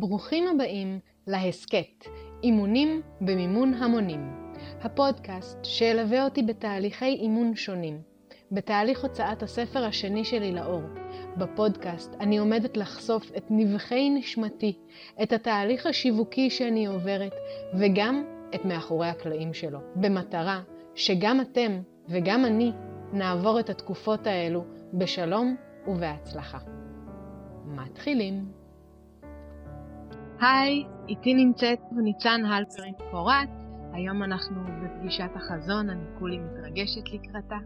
ברוכים הבאים להסכת, אימונים במימון המונים. הפודקאסט שילווה אותי בתהליכי אימון שונים. בתהליך הוצאת הספר השני שלי לאור. בפודקאסט אני עומדת לחשוף את נבחי נשמתי, את התהליך השיווקי שאני עוברת, וגם את מאחורי הקלעים שלו, במטרה שגם אתם וגם אני נעבור את התקופות האלו בשלום ובהצלחה. מתחילים. היי, איתי נמצאת ניצן הלפרין פורט. היום אנחנו בפגישת החזון, אני כולי מתרגשת לקראתה.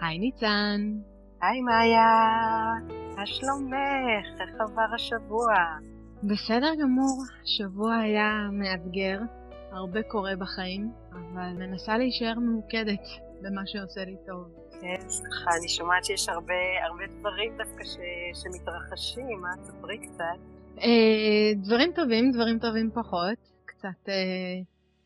היי ניצן. היי מאיה, מה שלומך? איך עבר השבוע? בסדר גמור, השבוע היה מאתגר, הרבה קורה בחיים, אבל מנסה להישאר ממוקדת במה שעושה לי טוב. כן, סליחה, אני שומעת שיש הרבה, הרבה דברים דווקא ש, שמתרחשים, מה? תספרי קצת. אה, דברים טובים, דברים טובים פחות. קצת אה,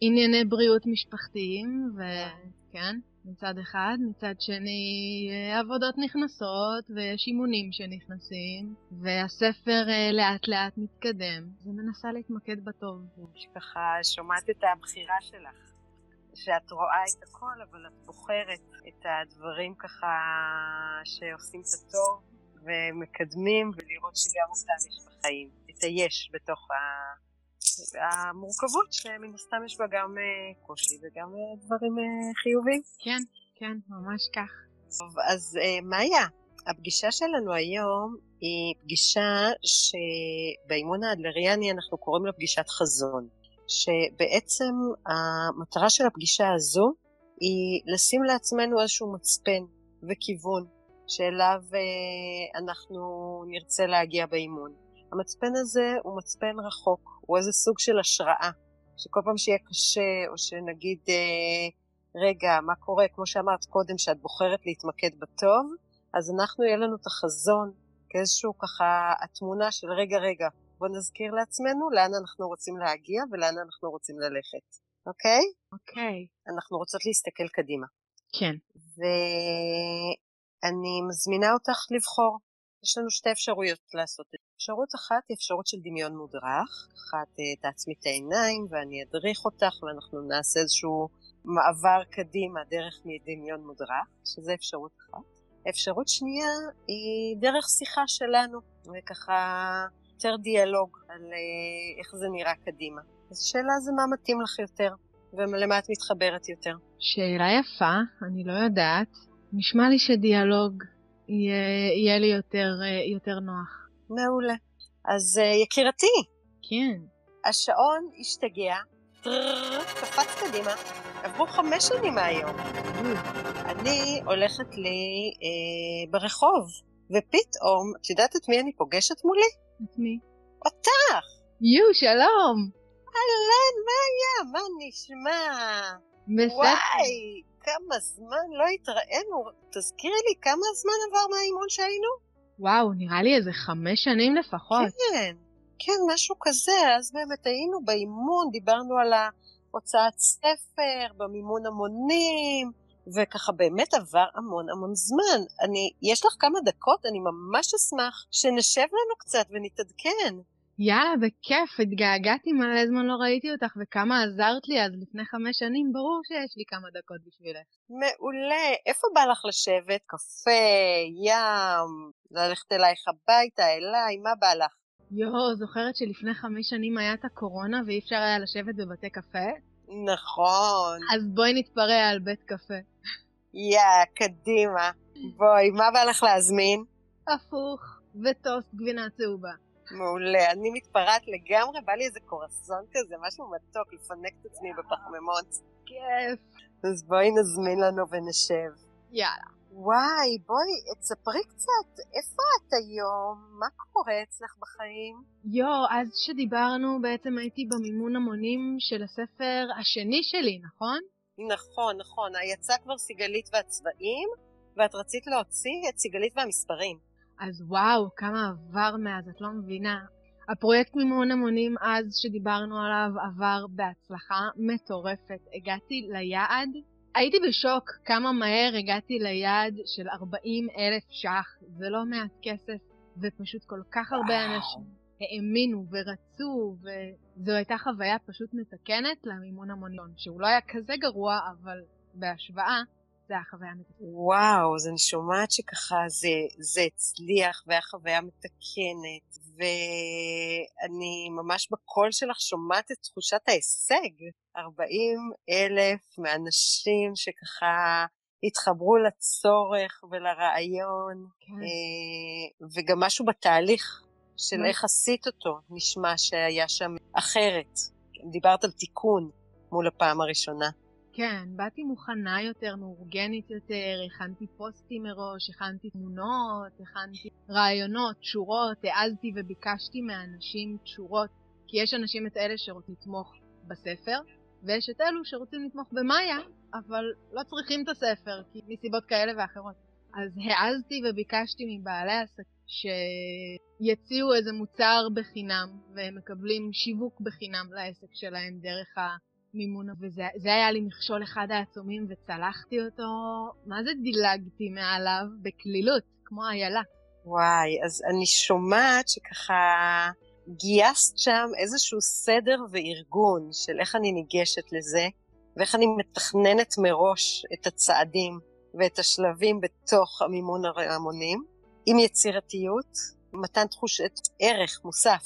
ענייני בריאות משפחתיים, וכן, מצד אחד. מצד שני, אה, עבודות נכנסות, ויש אימונים שנכנסים, והספר לאט לאט מתקדם. אז מנסה להתמקד בטוב. שככה שומעת את הבחירה שלך. שאת רואה את הכל, אבל את בוחרת את הדברים ככה שעושים את הטוב ומקדמים, ולראות שגם אותם יש בחיים, את היש בתוך ה... המורכבות, שמן הסתם יש בה גם uh, קושי וגם uh, דברים uh, חיוביים. כן, כן, ממש כך. טוב, אז מאיה, הפגישה שלנו היום היא פגישה שבאימון האדלריאני אנחנו קוראים לה פגישת חזון. שבעצם המטרה של הפגישה הזו היא לשים לעצמנו איזשהו מצפן וכיוון שאליו אה, אנחנו נרצה להגיע באימון. המצפן הזה הוא מצפן רחוק, הוא איזה סוג של השראה, שכל פעם שיהיה קשה, או שנגיד, אה, רגע, מה קורה, כמו שאמרת קודם, שאת בוחרת להתמקד בטוב, אז אנחנו, יהיה לנו את החזון כאיזשהו ככה, התמונה של רגע, רגע, בואו נזכיר לעצמנו לאן אנחנו רוצים להגיע ולאן אנחנו רוצים ללכת, אוקיי? אוקיי. אנחנו רוצות להסתכל קדימה. כן. ואני מזמינה אותך לבחור. יש לנו שתי אפשרויות לעשות את זה. אפשרות אחת היא אפשרות של דמיון מודרך. אחת אה, תעצמי את העיניים ואני אדריך אותך ואנחנו נעשה איזשהו מעבר קדימה דרך מדמיון מודרך, שזה אפשרות אחת. אפשרות שנייה היא דרך שיחה שלנו, וככה יותר דיאלוג על אה, איך זה נראה קדימה. אז השאלה זה מה מתאים לך יותר, ולמה את מתחברת יותר. שאלה יפה, אני לא יודעת. נשמע לי שדיאלוג יהיה, יהיה לי יותר, אה, יותר נוח. מעולה. אז אה, יקירתי. כן. השעון השתגע, קפץ קדימה, עברו חמש שנים מהיום. אני הולכת לי אה, ברחוב, ופתאום, את יודעת את מי אני פוגשת מולי? את מי? אותך! יו, שלום! אהלן, מה היה? מה נשמע? בסדר. וואי, כמה זמן לא התראינו. תזכירי לי כמה זמן עבר מהאימון שהיינו? וואו, נראה לי איזה חמש שנים לפחות. כן, כן, משהו כזה. אז באמת היינו באימון, דיברנו על הוצאת ספר, במימון המונים, וככה באמת עבר המון המון זמן. אני, יש לך כמה דקות? אני ממש אשמח שנשב לנו קצת ונתעדכן. יאללה, בכיף, התגעגעתי מלא זמן לא ראיתי אותך, וכמה עזרת לי אז לפני חמש שנים, ברור שיש לי כמה דקות בשבילך. מעולה. איפה בא לך לשבת? קפה, ים, ללכת אלייך הביתה, אליי, מה בא לך? יואו, זוכרת שלפני חמש שנים היה את הקורונה ואי אפשר היה לשבת בבתי קפה? נכון. אז בואי נתפרע על בית קפה. יא, קדימה. בואי, מה בא לך להזמין? הפוך, וטוסט גבינה צהובה. מעולה. אני מתפרעת לגמרי, בא לי איזה קורסון כזה, משהו מתוק, לפנק את עצמי בפחמימות. כיף. אז בואי נזמין לנו ונשב. יאללה. וואי, בואי, תספרי קצת, איפה את היום? מה קורה אצלך בחיים? יואו, אז שדיברנו בעצם הייתי במימון המונים של הספר השני שלי, נכון? נכון, נכון. יצא כבר סיגלית והצבעים, ואת רצית להוציא את סיגלית והמספרים. אז וואו, כמה עבר מאז, את לא מבינה. הפרויקט מימון המונים אז שדיברנו עליו עבר בהצלחה מטורפת. הגעתי ליעד, הייתי בשוק כמה מהר הגעתי ליעד של 40 אלף ש"ח. זה לא מעט כסף, ופשוט כל כך הרבה וואו. אנשים. האמינו ורצו, וזו הייתה חוויה פשוט מתקנת למימון המוניון, שהוא לא היה כזה גרוע, אבל בהשוואה זה היה חוויה מתקנת. וואו, אז אני שומעת שככה זה, זה הצליח והיה חוויה מתקנת, ואני ממש בקול שלך שומעת את תחושת ההישג. 40 אלף מאנשים שככה התחברו לצורך ולרעיון, כן. אה, וגם משהו בתהליך של איך עשית אותו, נשמע שהיה שם אחרת. דיברת על תיקון מול הפעם הראשונה. כן, באתי מוכנה יותר, מאורגנת יותר, הכנתי פוסטים מראש, הכנתי תמונות, הכנתי רעיונות, תשורות, העזתי וביקשתי מאנשים תשורות, כי יש אנשים את אלה שרוצים לתמוך בספר, ויש את אלו שרוצים לתמוך במאיה, אבל לא צריכים את הספר, כי מסיבות כאלה ואחרות. אז העזתי וביקשתי מבעלי עסקים שיציעו איזה מוצר בחינם, והם מקבלים שיווק בחינם לעסק שלהם דרך המימון, וזה היה לי מכשול אחד העצומים, וצלחתי אותו, מה זה דילגתי מעליו? בקלילות, כמו איילה. וואי, אז אני שומעת שככה גייסת שם איזשהו סדר וארגון של איך אני ניגשת לזה, ואיך אני מתכננת מראש את הצעדים ואת השלבים בתוך המימון ההמונים, עם יצירתיות, מתן תחושת ערך מוסף.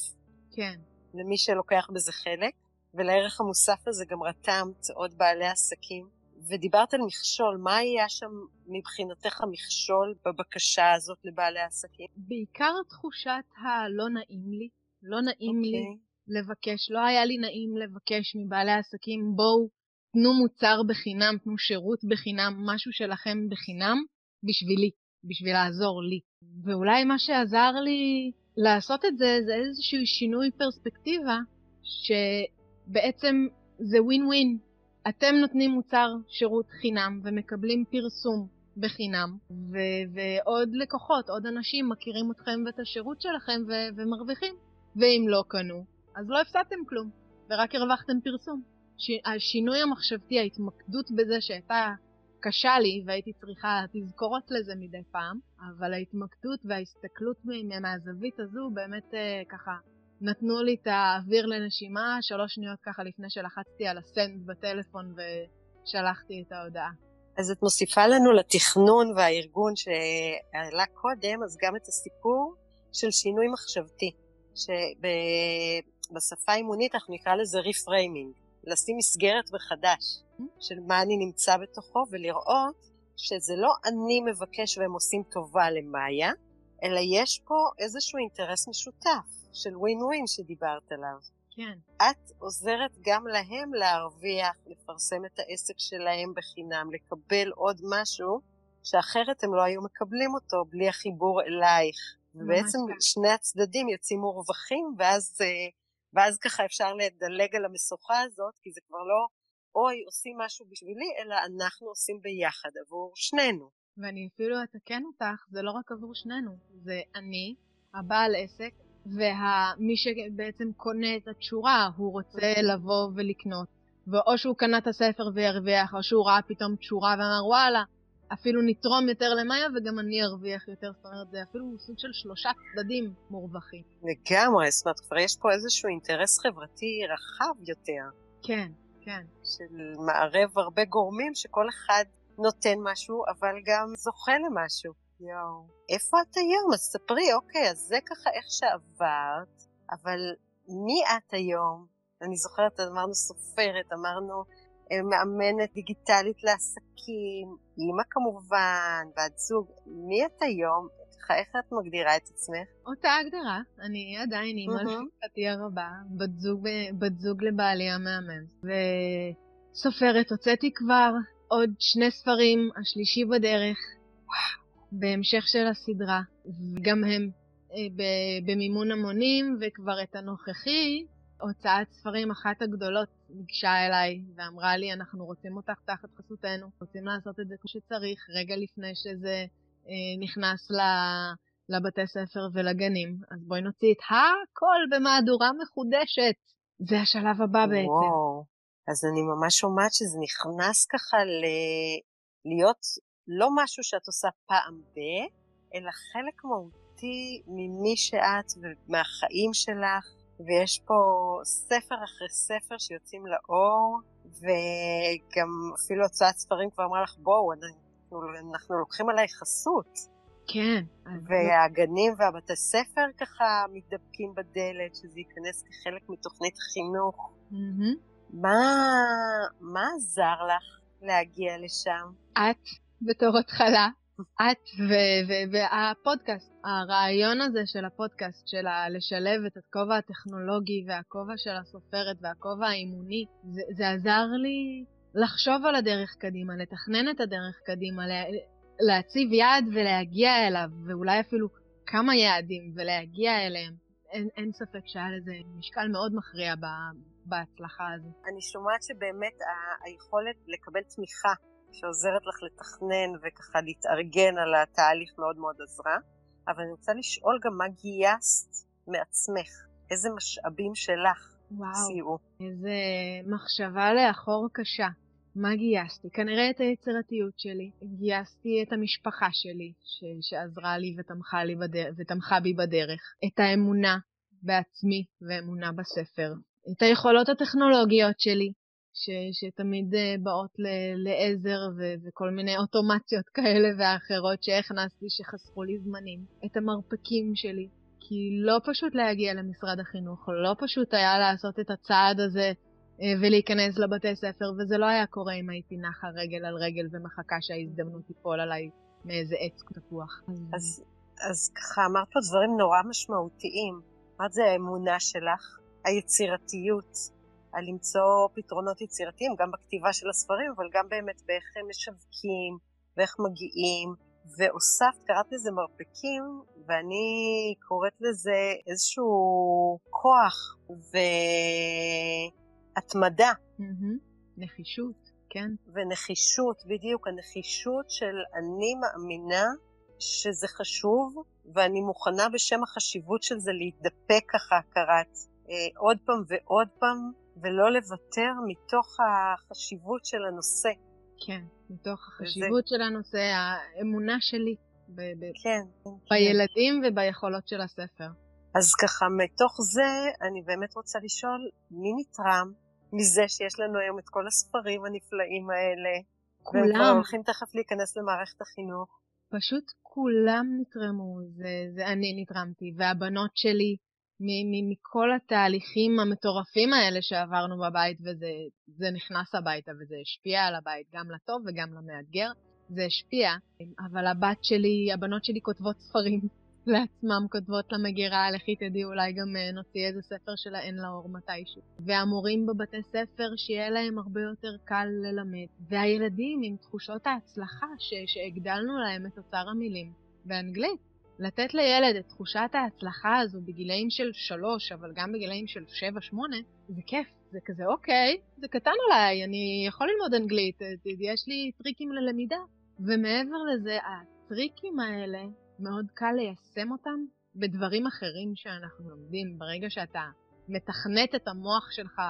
כן. למי שלוקח בזה חלק, ולערך המוסף הזה גם רתמת עוד בעלי עסקים. ודיברת על מכשול, מה היה שם מבחינתך המכשול בבקשה הזאת לבעלי עסקים? בעיקר תחושת הלא נעים לי. לא נעים okay. לי אוקיי. לבקש, לא היה לי נעים לבקש מבעלי עסקים, בואו תנו מוצר בחינם, תנו שירות בחינם, משהו שלכם בחינם, בשבילי, בשביל לעזור לי. ואולי מה שעזר לי לעשות את זה, זה איזשהו שינוי פרספקטיבה, שבעצם זה ווין ווין. אתם נותנים מוצר שירות חינם ומקבלים פרסום בחינם, ו- ועוד לקוחות, עוד אנשים מכירים אתכם ואת השירות שלכם ו- ומרוויחים. ואם לא קנו, אז לא הפסדתם כלום, ורק הרווחתם פרסום. השינוי המחשבתי, ההתמקדות בזה שהייתה קשה לי והייתי צריכה תזכורות לזה מדי פעם, אבל ההתמקדות וההסתכלות מהזווית הזו באמת אה, ככה נתנו לי את האוויר לנשימה שלוש שניות ככה לפני שלחצתי על הסנד בטלפון ושלחתי את ההודעה. אז את מוסיפה לנו לתכנון והארגון שעלה קודם, אז גם את הסיפור של שינוי מחשבתי. שבשפה האימונית אנחנו נקרא לזה ריפריימינג, לשים מסגרת מחדש של מה אני נמצא בתוכו ולראות שזה לא אני מבקש והם עושים טובה למאיה, אלא יש פה איזשהו אינטרס משותף של ווין ווין שדיברת עליו. כן. את עוזרת גם להם להרוויח, לפרסם את העסק שלהם בחינם, לקבל עוד משהו שאחרת הם לא היו מקבלים אותו בלי החיבור אלייך. ובעצם שני הצדדים יוצאים מורווחים, ואז, אה, ואז ככה אפשר לדלג על המשוכה הזאת, כי זה כבר לא אוי, עושים משהו בשבילי, אלא אנחנו עושים ביחד עבור שנינו. ואני אפילו אתקן אותך, זה לא רק עבור שנינו, זה אני, הבעל עסק, ומי שבעצם קונה את התשורה, הוא רוצה לבוא ולקנות. ואו שהוא קנה את הספר וירוויח, או שהוא ראה פתאום תשורה ואמר, וואלה, אפילו נתרום יותר למאיה וגם אני ארוויח יותר, זאת אומרת, זה אפילו סוג של שלושה צדדים מורווחים. לגמרי, זאת אומרת, כבר יש פה איזשהו אינטרס חברתי רחב יותר. כן, כן. של מערב הרבה גורמים שכל אחד נותן משהו, אבל גם זוכה למשהו. יואו. איפה את היום? אז ספרי, אוקיי, אז זה ככה איך שעברת, אבל מי את היום? אני זוכרת, אמרנו סופרת, אמרנו אה, מאמנת דיגיטלית לעסקים, אימא כמובן, בת זוג. מי את היום? איך את מגדירה את עצמך? אותה הגדרה, אני עדיין אימא לשמחתי הרבה, בת זוג, בת זוג לבעלי המהמם. וסופרת, הוצאתי כבר עוד שני ספרים, השלישי בדרך, בהמשך של הסדרה, גם הם אה, במימון המונים, וכבר את הנוכחי, הוצאת ספרים אחת הגדולות ניגשה אליי ואמרה לי, אנחנו רוצים אותך תחת חסותנו, רוצים לעשות את זה כמו שצריך, רגע לפני שזה אה, נכנס. לבתי ספר ולגנים, אז בואי נוציא את הכל במהדורה מחודשת. זה השלב הבא בעצם. וואו, אז אני ממש שומעת שזה נכנס ככה ל... להיות לא משהו שאת עושה פעם ב, אלא חלק מהותי ממי שאת ומהחיים שלך, ויש פה ספר אחרי ספר שיוצאים לאור, וגם אפילו הוצאת ספרים כבר אמרה לך, בואו, אנחנו, אנחנו לוקחים עליי חסות. כן. והגנים והבתי ספר ככה מתדפקים בדלת, שזה ייכנס כחלק מתוכנית חינוך. Mm-hmm. מה, מה עזר לך להגיע לשם? את, בתור התחלה, את והפודקאסט, הרעיון הזה של הפודקאסט, של לשלב את הכובע הטכנולוגי והכובע של הסופרת והכובע האימוני, זה, זה עזר לי לחשוב על הדרך קדימה, לתכנן את הדרך קדימה, להציב יעד ולהגיע אליו, ואולי אפילו כמה יעדים ולהגיע אליהם. אין, אין ספק שהיה לזה משקל מאוד מכריע ב, בהצלחה הזו. אני שומעת שבאמת ה- היכולת לקבל תמיכה שעוזרת לך לתכנן וככה להתארגן על התהליך מאוד מאוד עזרה, אבל אני רוצה לשאול גם מה גייסת מעצמך, איזה משאבים שלך וואו, סייעו. איזה מחשבה לאחור קשה. מה גייסתי? כנראה את היצירתיות שלי. גייסתי את המשפחה שלי, ש- שעזרה לי ותמכה, לי בדר- ותמכה בי בדרך. את האמונה בעצמי ואמונה בספר. את היכולות הטכנולוגיות שלי, ש- שתמיד uh, באות ל- לעזר ו- וכל מיני אוטומציות כאלה ואחרות שהכנסתי שחסכו לי זמנים. את המרפקים שלי. כי לא פשוט להגיע למשרד החינוך, לא פשוט היה לעשות את הצעד הזה אה, ולהיכנס לבתי ספר, וזה לא היה קורה אם הייתי נחה רגל על רגל ומחכה שההזדמנות תיפול עליי מאיזה עץ תפוח. אז, אז ככה אמרת פה דברים נורא משמעותיים. אמרת זה האמונה שלך, היצירתיות, על למצוא פתרונות יצירתיים, גם בכתיבה של הספרים, אבל גם באמת באיך הם משווקים, ואיך מגיעים, והוספת, קראת לזה מרפקים, ואני קוראת לזה איזשהו כוח והתמדה. Mm-hmm. נחישות, כן. ונחישות, בדיוק, הנחישות של אני מאמינה שזה חשוב, ואני מוכנה בשם החשיבות של זה להתדפק ככה, קראת, אה, עוד פעם ועוד פעם, ולא לוותר מתוך החשיבות של הנושא. כן, מתוך החשיבות וזה... של הנושא, האמונה שלי ב- ב- כן, בילדים כן. וביכולות של הספר. אז ככה, מתוך זה, אני באמת רוצה לשאול, מי נתרם מזה שיש לנו היום את כל הספרים הנפלאים האלה? כולם. והם כבר הולכים תכף להיכנס למערכת החינוך. פשוט כולם נתרמו, זה, זה אני נתרמתי, והבנות שלי, מכל התהליכים המטורפים האלה שעברנו בבית, וזה נכנס הביתה, וזה השפיע על הבית, גם לטוב וגם למאתגר, זה השפיע. אבל הבת שלי, הבנות שלי כותבות ספרים לעצמם, כותבות למגירה, לכי תדעי, אולי גם אה, נוציא איזה ספר שלהן לאור מתישהו. והמורים בבתי ספר, שיהיה להם הרבה יותר קל ללמד. והילדים עם תחושות ההצלחה, ש- שהגדלנו להם את אוצר המילים באנגלית. לתת לילד את תחושת ההצלחה הזו בגילאים של שלוש, אבל גם בגילאים של שבע, שמונה, זה כיף. זה כזה, אוקיי, זה קטן עליי, אני יכול ללמוד אנגלית, יש לי טריקים ללמידה. ומעבר לזה, הטריקים האלה, מאוד קל ליישם אותם בדברים אחרים שאנחנו לומדים. ברגע שאתה מתכנת את המוח שלך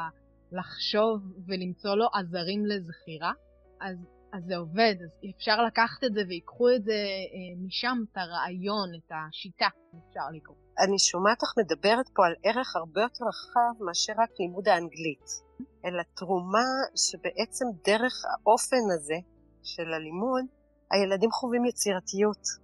לחשוב ולמצוא לו עזרים לזכירה, אז אז זה עובד, אז אפשר לקחת את זה ויקחו את זה אה, משם, את הרעיון, את השיטה, אפשר לקרוא. אני שומעת לך מדברת פה על ערך הרבה יותר רחב מאשר רק לימוד האנגלית, אלא תרומה שבעצם דרך האופן הזה של הלימוד, הילדים חווים יצירתיות.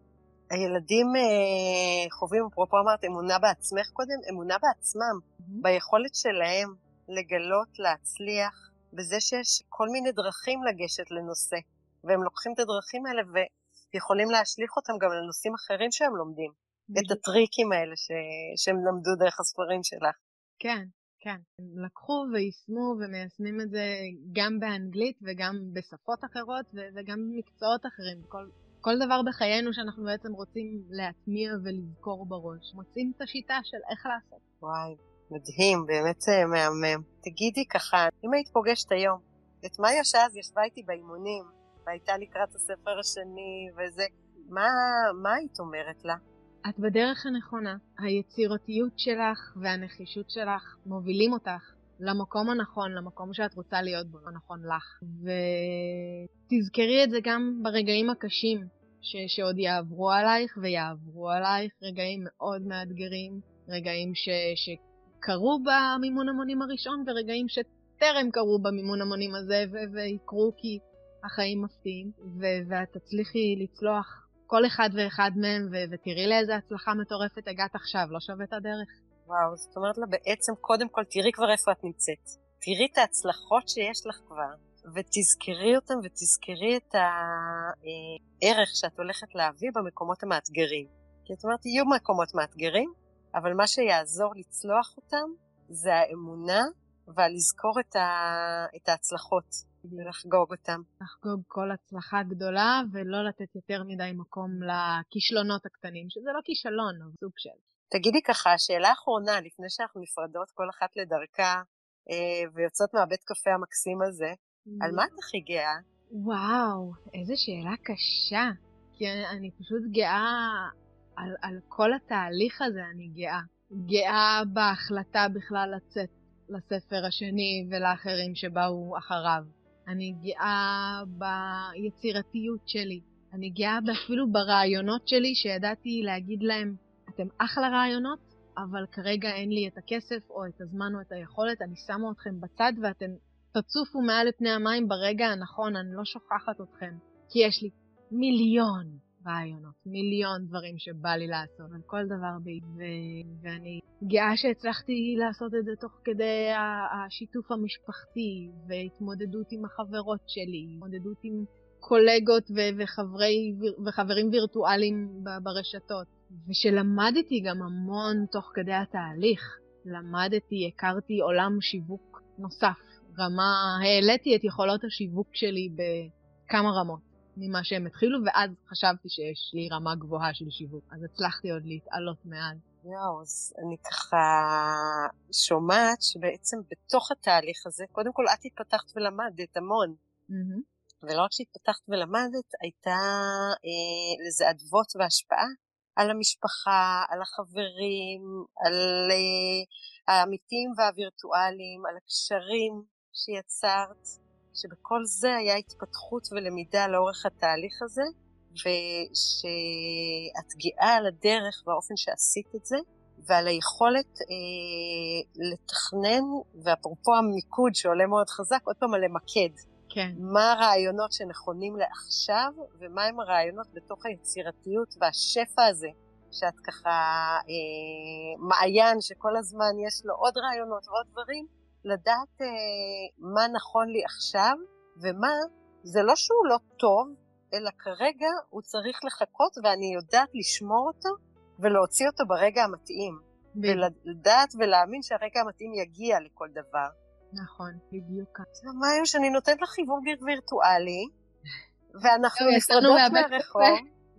הילדים אה, חווים, אפרופו אמרת, אמונה בעצמך קודם, אמונה בעצמם, mm-hmm. ביכולת שלהם לגלות, להצליח, בזה שיש כל מיני דרכים לגשת לנושא, והם לוקחים את הדרכים האלה ויכולים להשליך אותם גם לנושאים אחרים שהם לומדים. את הטריקים האלה ש... שהם למדו דרך הספרים שלך. כן, כן. הם לקחו ויישמו ומיישמים את זה גם באנגלית וגם בשפות אחרות וגם במקצועות אחרים. כל, כל דבר בחיינו שאנחנו בעצם רוצים להטמיע ולזכור בראש. מוצאים את השיטה של איך לעשות. וואי, מדהים, באמת אה, מהמם. תגידי ככה, אם היית פוגשת היום את מאיה שאז ישבה איתי באימונים, והייתה לקראת הספר השני וזה, מה, מה היית אומרת לה? את בדרך הנכונה. היצירתיות שלך והנחישות שלך מובילים אותך למקום הנכון, למקום שאת רוצה להיות בו, הנכון לך. ותזכרי את זה גם ברגעים הקשים, ש- שעוד יעברו עלייך ויעברו עלייך, רגעים מאוד מאתגרים, רגעים ש- שקרו במימון המונים הראשון ורגעים שטרם קרו במימון המונים הזה ו- ויקרו כי החיים מפתיעים, ו- ואת תצליחי לצלוח כל אחד ואחד מהם ו- ותראי לאיזה הצלחה מטורפת הגעת עכשיו, לא שווה את הדרך. וואו, זאת אומרת לה בעצם, קודם כל, תראי כבר איפה את נמצאת. תראי את ההצלחות שיש לך כבר, ותזכרי אותן ותזכרי את הערך שאת הולכת להביא במקומות המאתגרים. כי את אומרת, יהיו מקומות מאתגרים, אבל מה שיעזור לצלוח אותם זה האמונה ולזכור את, ה... את ההצלחות ולחגוג אותם. לחגוג כל הצלחה גדולה ולא לתת יותר מדי מקום לכישלונות הקטנים, שזה לא כישלון, אבל סוג של. תגידי ככה, שאלה אחרונה, לפני שאנחנו נפרדות כל אחת לדרכה אה, ויוצאות מהבית קפה המקסים הזה, על מה את הכי גאה? וואו, איזה שאלה קשה. כי אני, אני פשוט גאה על, על כל התהליך הזה, אני גאה. גאה בהחלטה בכלל לצאת לספר השני ולאחרים שבאו אחריו. אני גאה ביצירתיות שלי. אני גאה אפילו ברעיונות שלי שידעתי להגיד להם, אתם אחלה רעיונות, אבל כרגע אין לי את הכסף או את הזמן או את היכולת, אני שמה אתכם בצד ואתם תצופו מעל לפני המים ברגע הנכון, אני לא שוכחת אתכם. כי יש לי מיליון רעיונות, מיליון דברים שבא לי לעשות, על כל דבר בי, ו- ואני גאה שהצלחתי לעשות את זה תוך כדי השיתוף המשפחתי, והתמודדות עם החברות שלי, התמודדות עם קולגות ו- וחברי, וחברים וירטואליים ברשתות, ושלמדתי גם המון תוך כדי התהליך. למדתי, הכרתי עולם שיווק נוסף, רמה, העליתי את יכולות השיווק שלי בכמה רמות. ממה שהם התחילו, ואז חשבתי שיש לי רמה גבוהה של שיווק, אז הצלחתי עוד להתעלות מאז. יואו, אז אני ככה שומעת שבעצם בתוך התהליך הזה, קודם כל את התפתחת ולמדת המון. Mm-hmm. ולא רק שהתפתחת ולמדת, הייתה אה, לזה אדוות והשפעה על המשפחה, על החברים, על אה, העמיתים והווירטואליים, על הקשרים שיצרת. שבכל זה היה התפתחות ולמידה לאורך התהליך הזה, ושאת גאה על הדרך והאופן שעשית את זה, ועל היכולת אה, לתכנן, ואפרופו המיקוד שעולה מאוד חזק, עוד פעם על למקד. כן. מה הרעיונות שנכונים לעכשיו, ומה הם הרעיונות בתוך היצירתיות והשפע הזה, שאת ככה אה, מעיין שכל הזמן יש לו עוד רעיונות ועוד דברים, לדעת אה, מה נכון לי עכשיו, ומה, זה לא שהוא לא טוב, אלא כרגע הוא צריך לחכות ואני יודעת לשמור אותו ולהוציא אותו ברגע המתאים. ב... ולדעת ולהאמין שהרגע המתאים יגיע לכל דבר. נכון, בדיוק. מה היום שאני נותנת לך חיבור וירטואלי, ואנחנו נפרדות מהרחוב.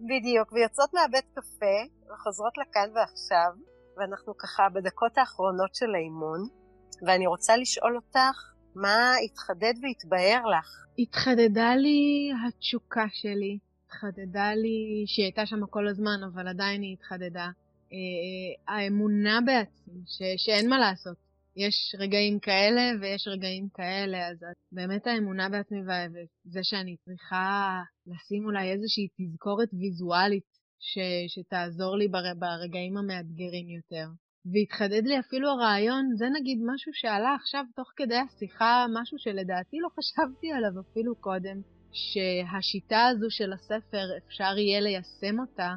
בדיוק, ויוצאות מהבית קפה, וחוזרות לכאן ועכשיו, ואנחנו ככה בדקות האחרונות של האימון. ואני רוצה לשאול אותך, מה התחדד והתבהר לך? התחדדה לי התשוקה שלי, התחדדה לי, שהיא הייתה שם כל הזמן, אבל עדיין היא התחדדה. אה, האמונה בעצמי, ש, שאין מה לעשות. יש רגעים כאלה ויש רגעים כאלה, אז באמת האמונה בעצמי וזה שאני צריכה לשים אולי איזושהי תזכורת ויזואלית ש, שתעזור לי בר, ברגעים המאתגרים יותר. והתחדד לי אפילו הרעיון, זה נגיד משהו שעלה עכשיו תוך כדי השיחה, משהו שלדעתי לא חשבתי עליו אפילו קודם, שהשיטה הזו של הספר, אפשר יהיה ליישם אותה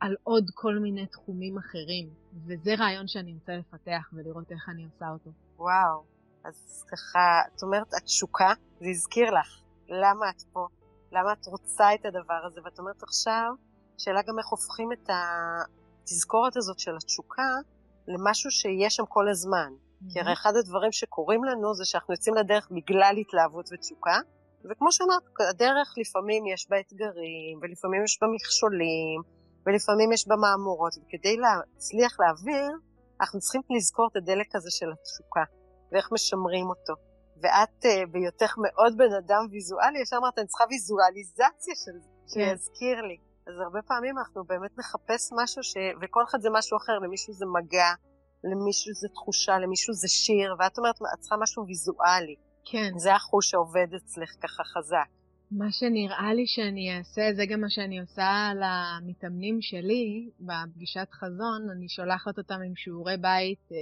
על עוד כל מיני תחומים אחרים. וזה רעיון שאני רוצה לפתח ולראות איך אני עושה אותו. וואו, אז ככה, את אומרת, התשוקה, זה הזכיר לך למה את פה, למה את רוצה את הדבר הזה, ואת אומרת עכשיו, שאלה גם איך הופכים את התזכורת הזאת של התשוקה למשהו שיהיה שם כל הזמן. Mm-hmm. כי הרי אחד הדברים שקורים לנו זה שאנחנו יוצאים לדרך בגלל התלהבות ותשוקה, וכמו שאמרת, הדרך לפעמים יש בה אתגרים, ולפעמים יש בה מכשולים, ולפעמים יש בה מהמורות, וכדי להצליח להעביר, אנחנו צריכים לזכור את הדלק הזה של התשוקה, ואיך משמרים אותו. ואת, uh, בהיותך מאוד בן אדם ויזואלי, ישר אמרת, אני צריכה ויזואליזציה של זה, כן. שיזכיר לי. אז הרבה פעמים אנחנו באמת נחפש משהו ש... וכל אחד זה משהו אחר, למישהו זה מגע, למישהו זה תחושה, למישהו זה שיר, ואת אומרת, את צריכה משהו ויזואלי. כן. זה החוש שעובד אצלך ככה חזק. מה שנראה לי שאני אעשה, זה גם מה שאני עושה למתאמנים שלי בפגישת חזון, אני שולחת אותם עם שיעורי בית אה,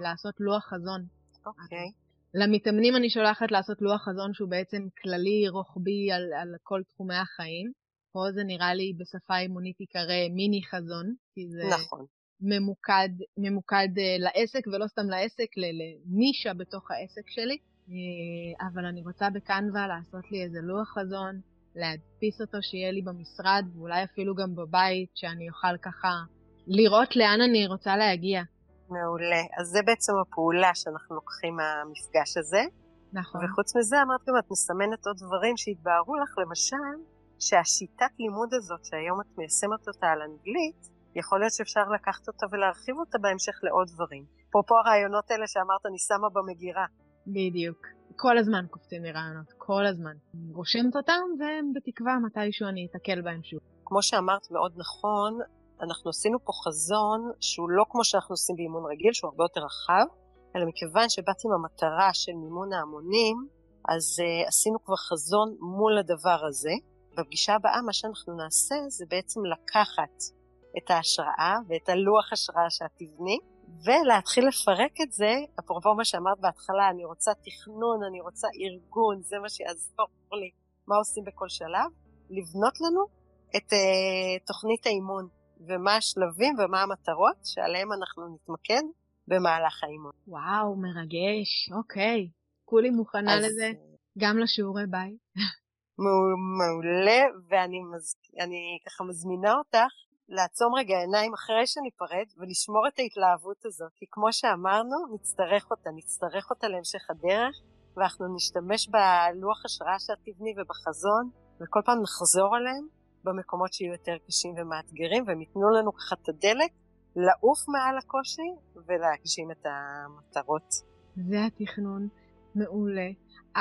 לעשות לוח חזון. אוקיי. Okay. למתאמנים אני שולחת לעשות לוח חזון שהוא בעצם כללי, רוחבי על, על כל תחומי החיים. פה זה נראה לי בשפה אימונית ייקרא מיני חזון, כי זה נכון. ממוקד, ממוקד אה, לעסק, ולא סתם לעסק, לנישה בתוך העסק שלי. אה, אבל אני רוצה בקנווה לעשות לי איזה לוח חזון, להדפיס אותו שיהיה לי במשרד, ואולי אפילו גם בבית, שאני אוכל ככה לראות לאן אני רוצה להגיע. מעולה. אז זה בעצם הפעולה שאנחנו לוקחים מהמפגש הזה. נכון. וחוץ מזה, אמרת גם, את מסמנת עוד דברים שהתבהרו לך, למשל, שהשיטת לימוד הזאת, שהיום את מיישמת אותה על אנגלית, יכול להיות שאפשר לקחת אותה ולהרחיב אותה בהמשך לעוד דברים. אפרופו הרעיונות האלה שאמרת, אני שמה במגירה. בדיוק. כל הזמן קופצים לי רעיונות, כל הזמן. רושמת אותם, ובתקווה מתישהו אני אתקל בהם שוב. כמו שאמרת מאוד נכון, אנחנו עשינו פה חזון שהוא לא כמו שאנחנו עושים באימון רגיל, שהוא הרבה יותר רחב, אלא מכיוון שבאתי עם המטרה של מימון ההמונים, אז uh, עשינו כבר חזון מול הדבר הזה. בפגישה הבאה מה שאנחנו נעשה זה בעצם לקחת את ההשראה ואת הלוח השראה שאת תבני, ולהתחיל לפרק את זה, אפרופו מה שאמרת בהתחלה, אני רוצה תכנון, אני רוצה ארגון, זה מה שיעזור לי, מה עושים בכל שלב, לבנות לנו את uh, תוכנית האימון. ומה השלבים ומה המטרות שעליהם אנחנו נתמקד במהלך האימון. וואו, מרגש, אוקיי. כולי מוכנה אז... לזה, גם לשיעורי בית. מעולה, ואני מז... ככה מזמינה אותך לעצום רגע עיניים אחרי שניפרד ולשמור את ההתלהבות הזאת, כי כמו שאמרנו, נצטרך אותה, נצטרך אותה להמשך הדרך, ואנחנו נשתמש בלוח השראה שאת תבני ובחזון, וכל פעם נחזור עליהם, במקומות שיהיו יותר קשים ומאתגרים, והם ייתנו לנו ככה את הדלק לעוף מעל הקושי ולהגשים את המטרות. זה התכנון. מעולה.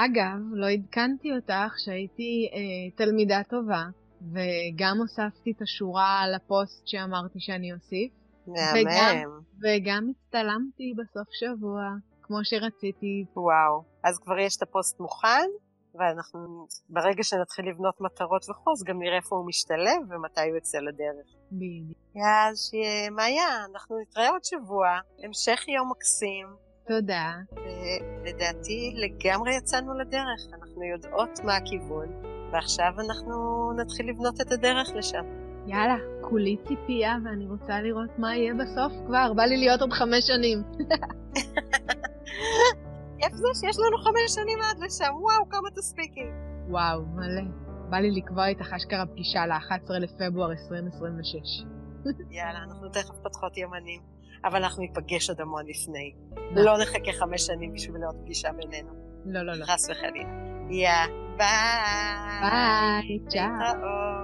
אגב, לא עדכנתי אותך שהייתי אה, תלמידה טובה, וגם הוספתי את השורה על הפוסט שאמרתי שאני אוסיף. מהמם. וגם, וגם הצטלמתי בסוף שבוע, כמו שרציתי. וואו, אז כבר יש את הפוסט מוכן, ואנחנו, ברגע שנתחיל לבנות מטרות וכו', אז גם נראה איפה הוא משתלב ומתי הוא יוצא לדרך. בדיוק. אז מאיה, אנחנו נתראה עוד שבוע, המשך יום מקסים. תודה. ולדעתי לגמרי יצאנו לדרך, אנחנו יודעות מה הכיוון, ועכשיו אנחנו נתחיל לבנות את הדרך לשם. יאללה, כולי ציפייה ואני רוצה לראות מה יהיה בסוף כבר, בא לי להיות עוד חמש שנים. כיף זה שיש לנו חמש שנים עד לשם, וואו, כמה תספיקי. וואו, מלא. בא לי לקבוע איתך אשכרה פגישה ל-11 לפברואר 2026. יאללה, אנחנו תכף פותחות ימנים. אבל אנחנו ניפגש עוד המון לפני. לא נחכה חמש שנים בשביל עוד פגישה בינינו. לא, לא, לא. חס וחלילה. יא, ביי. ביי, צ'או.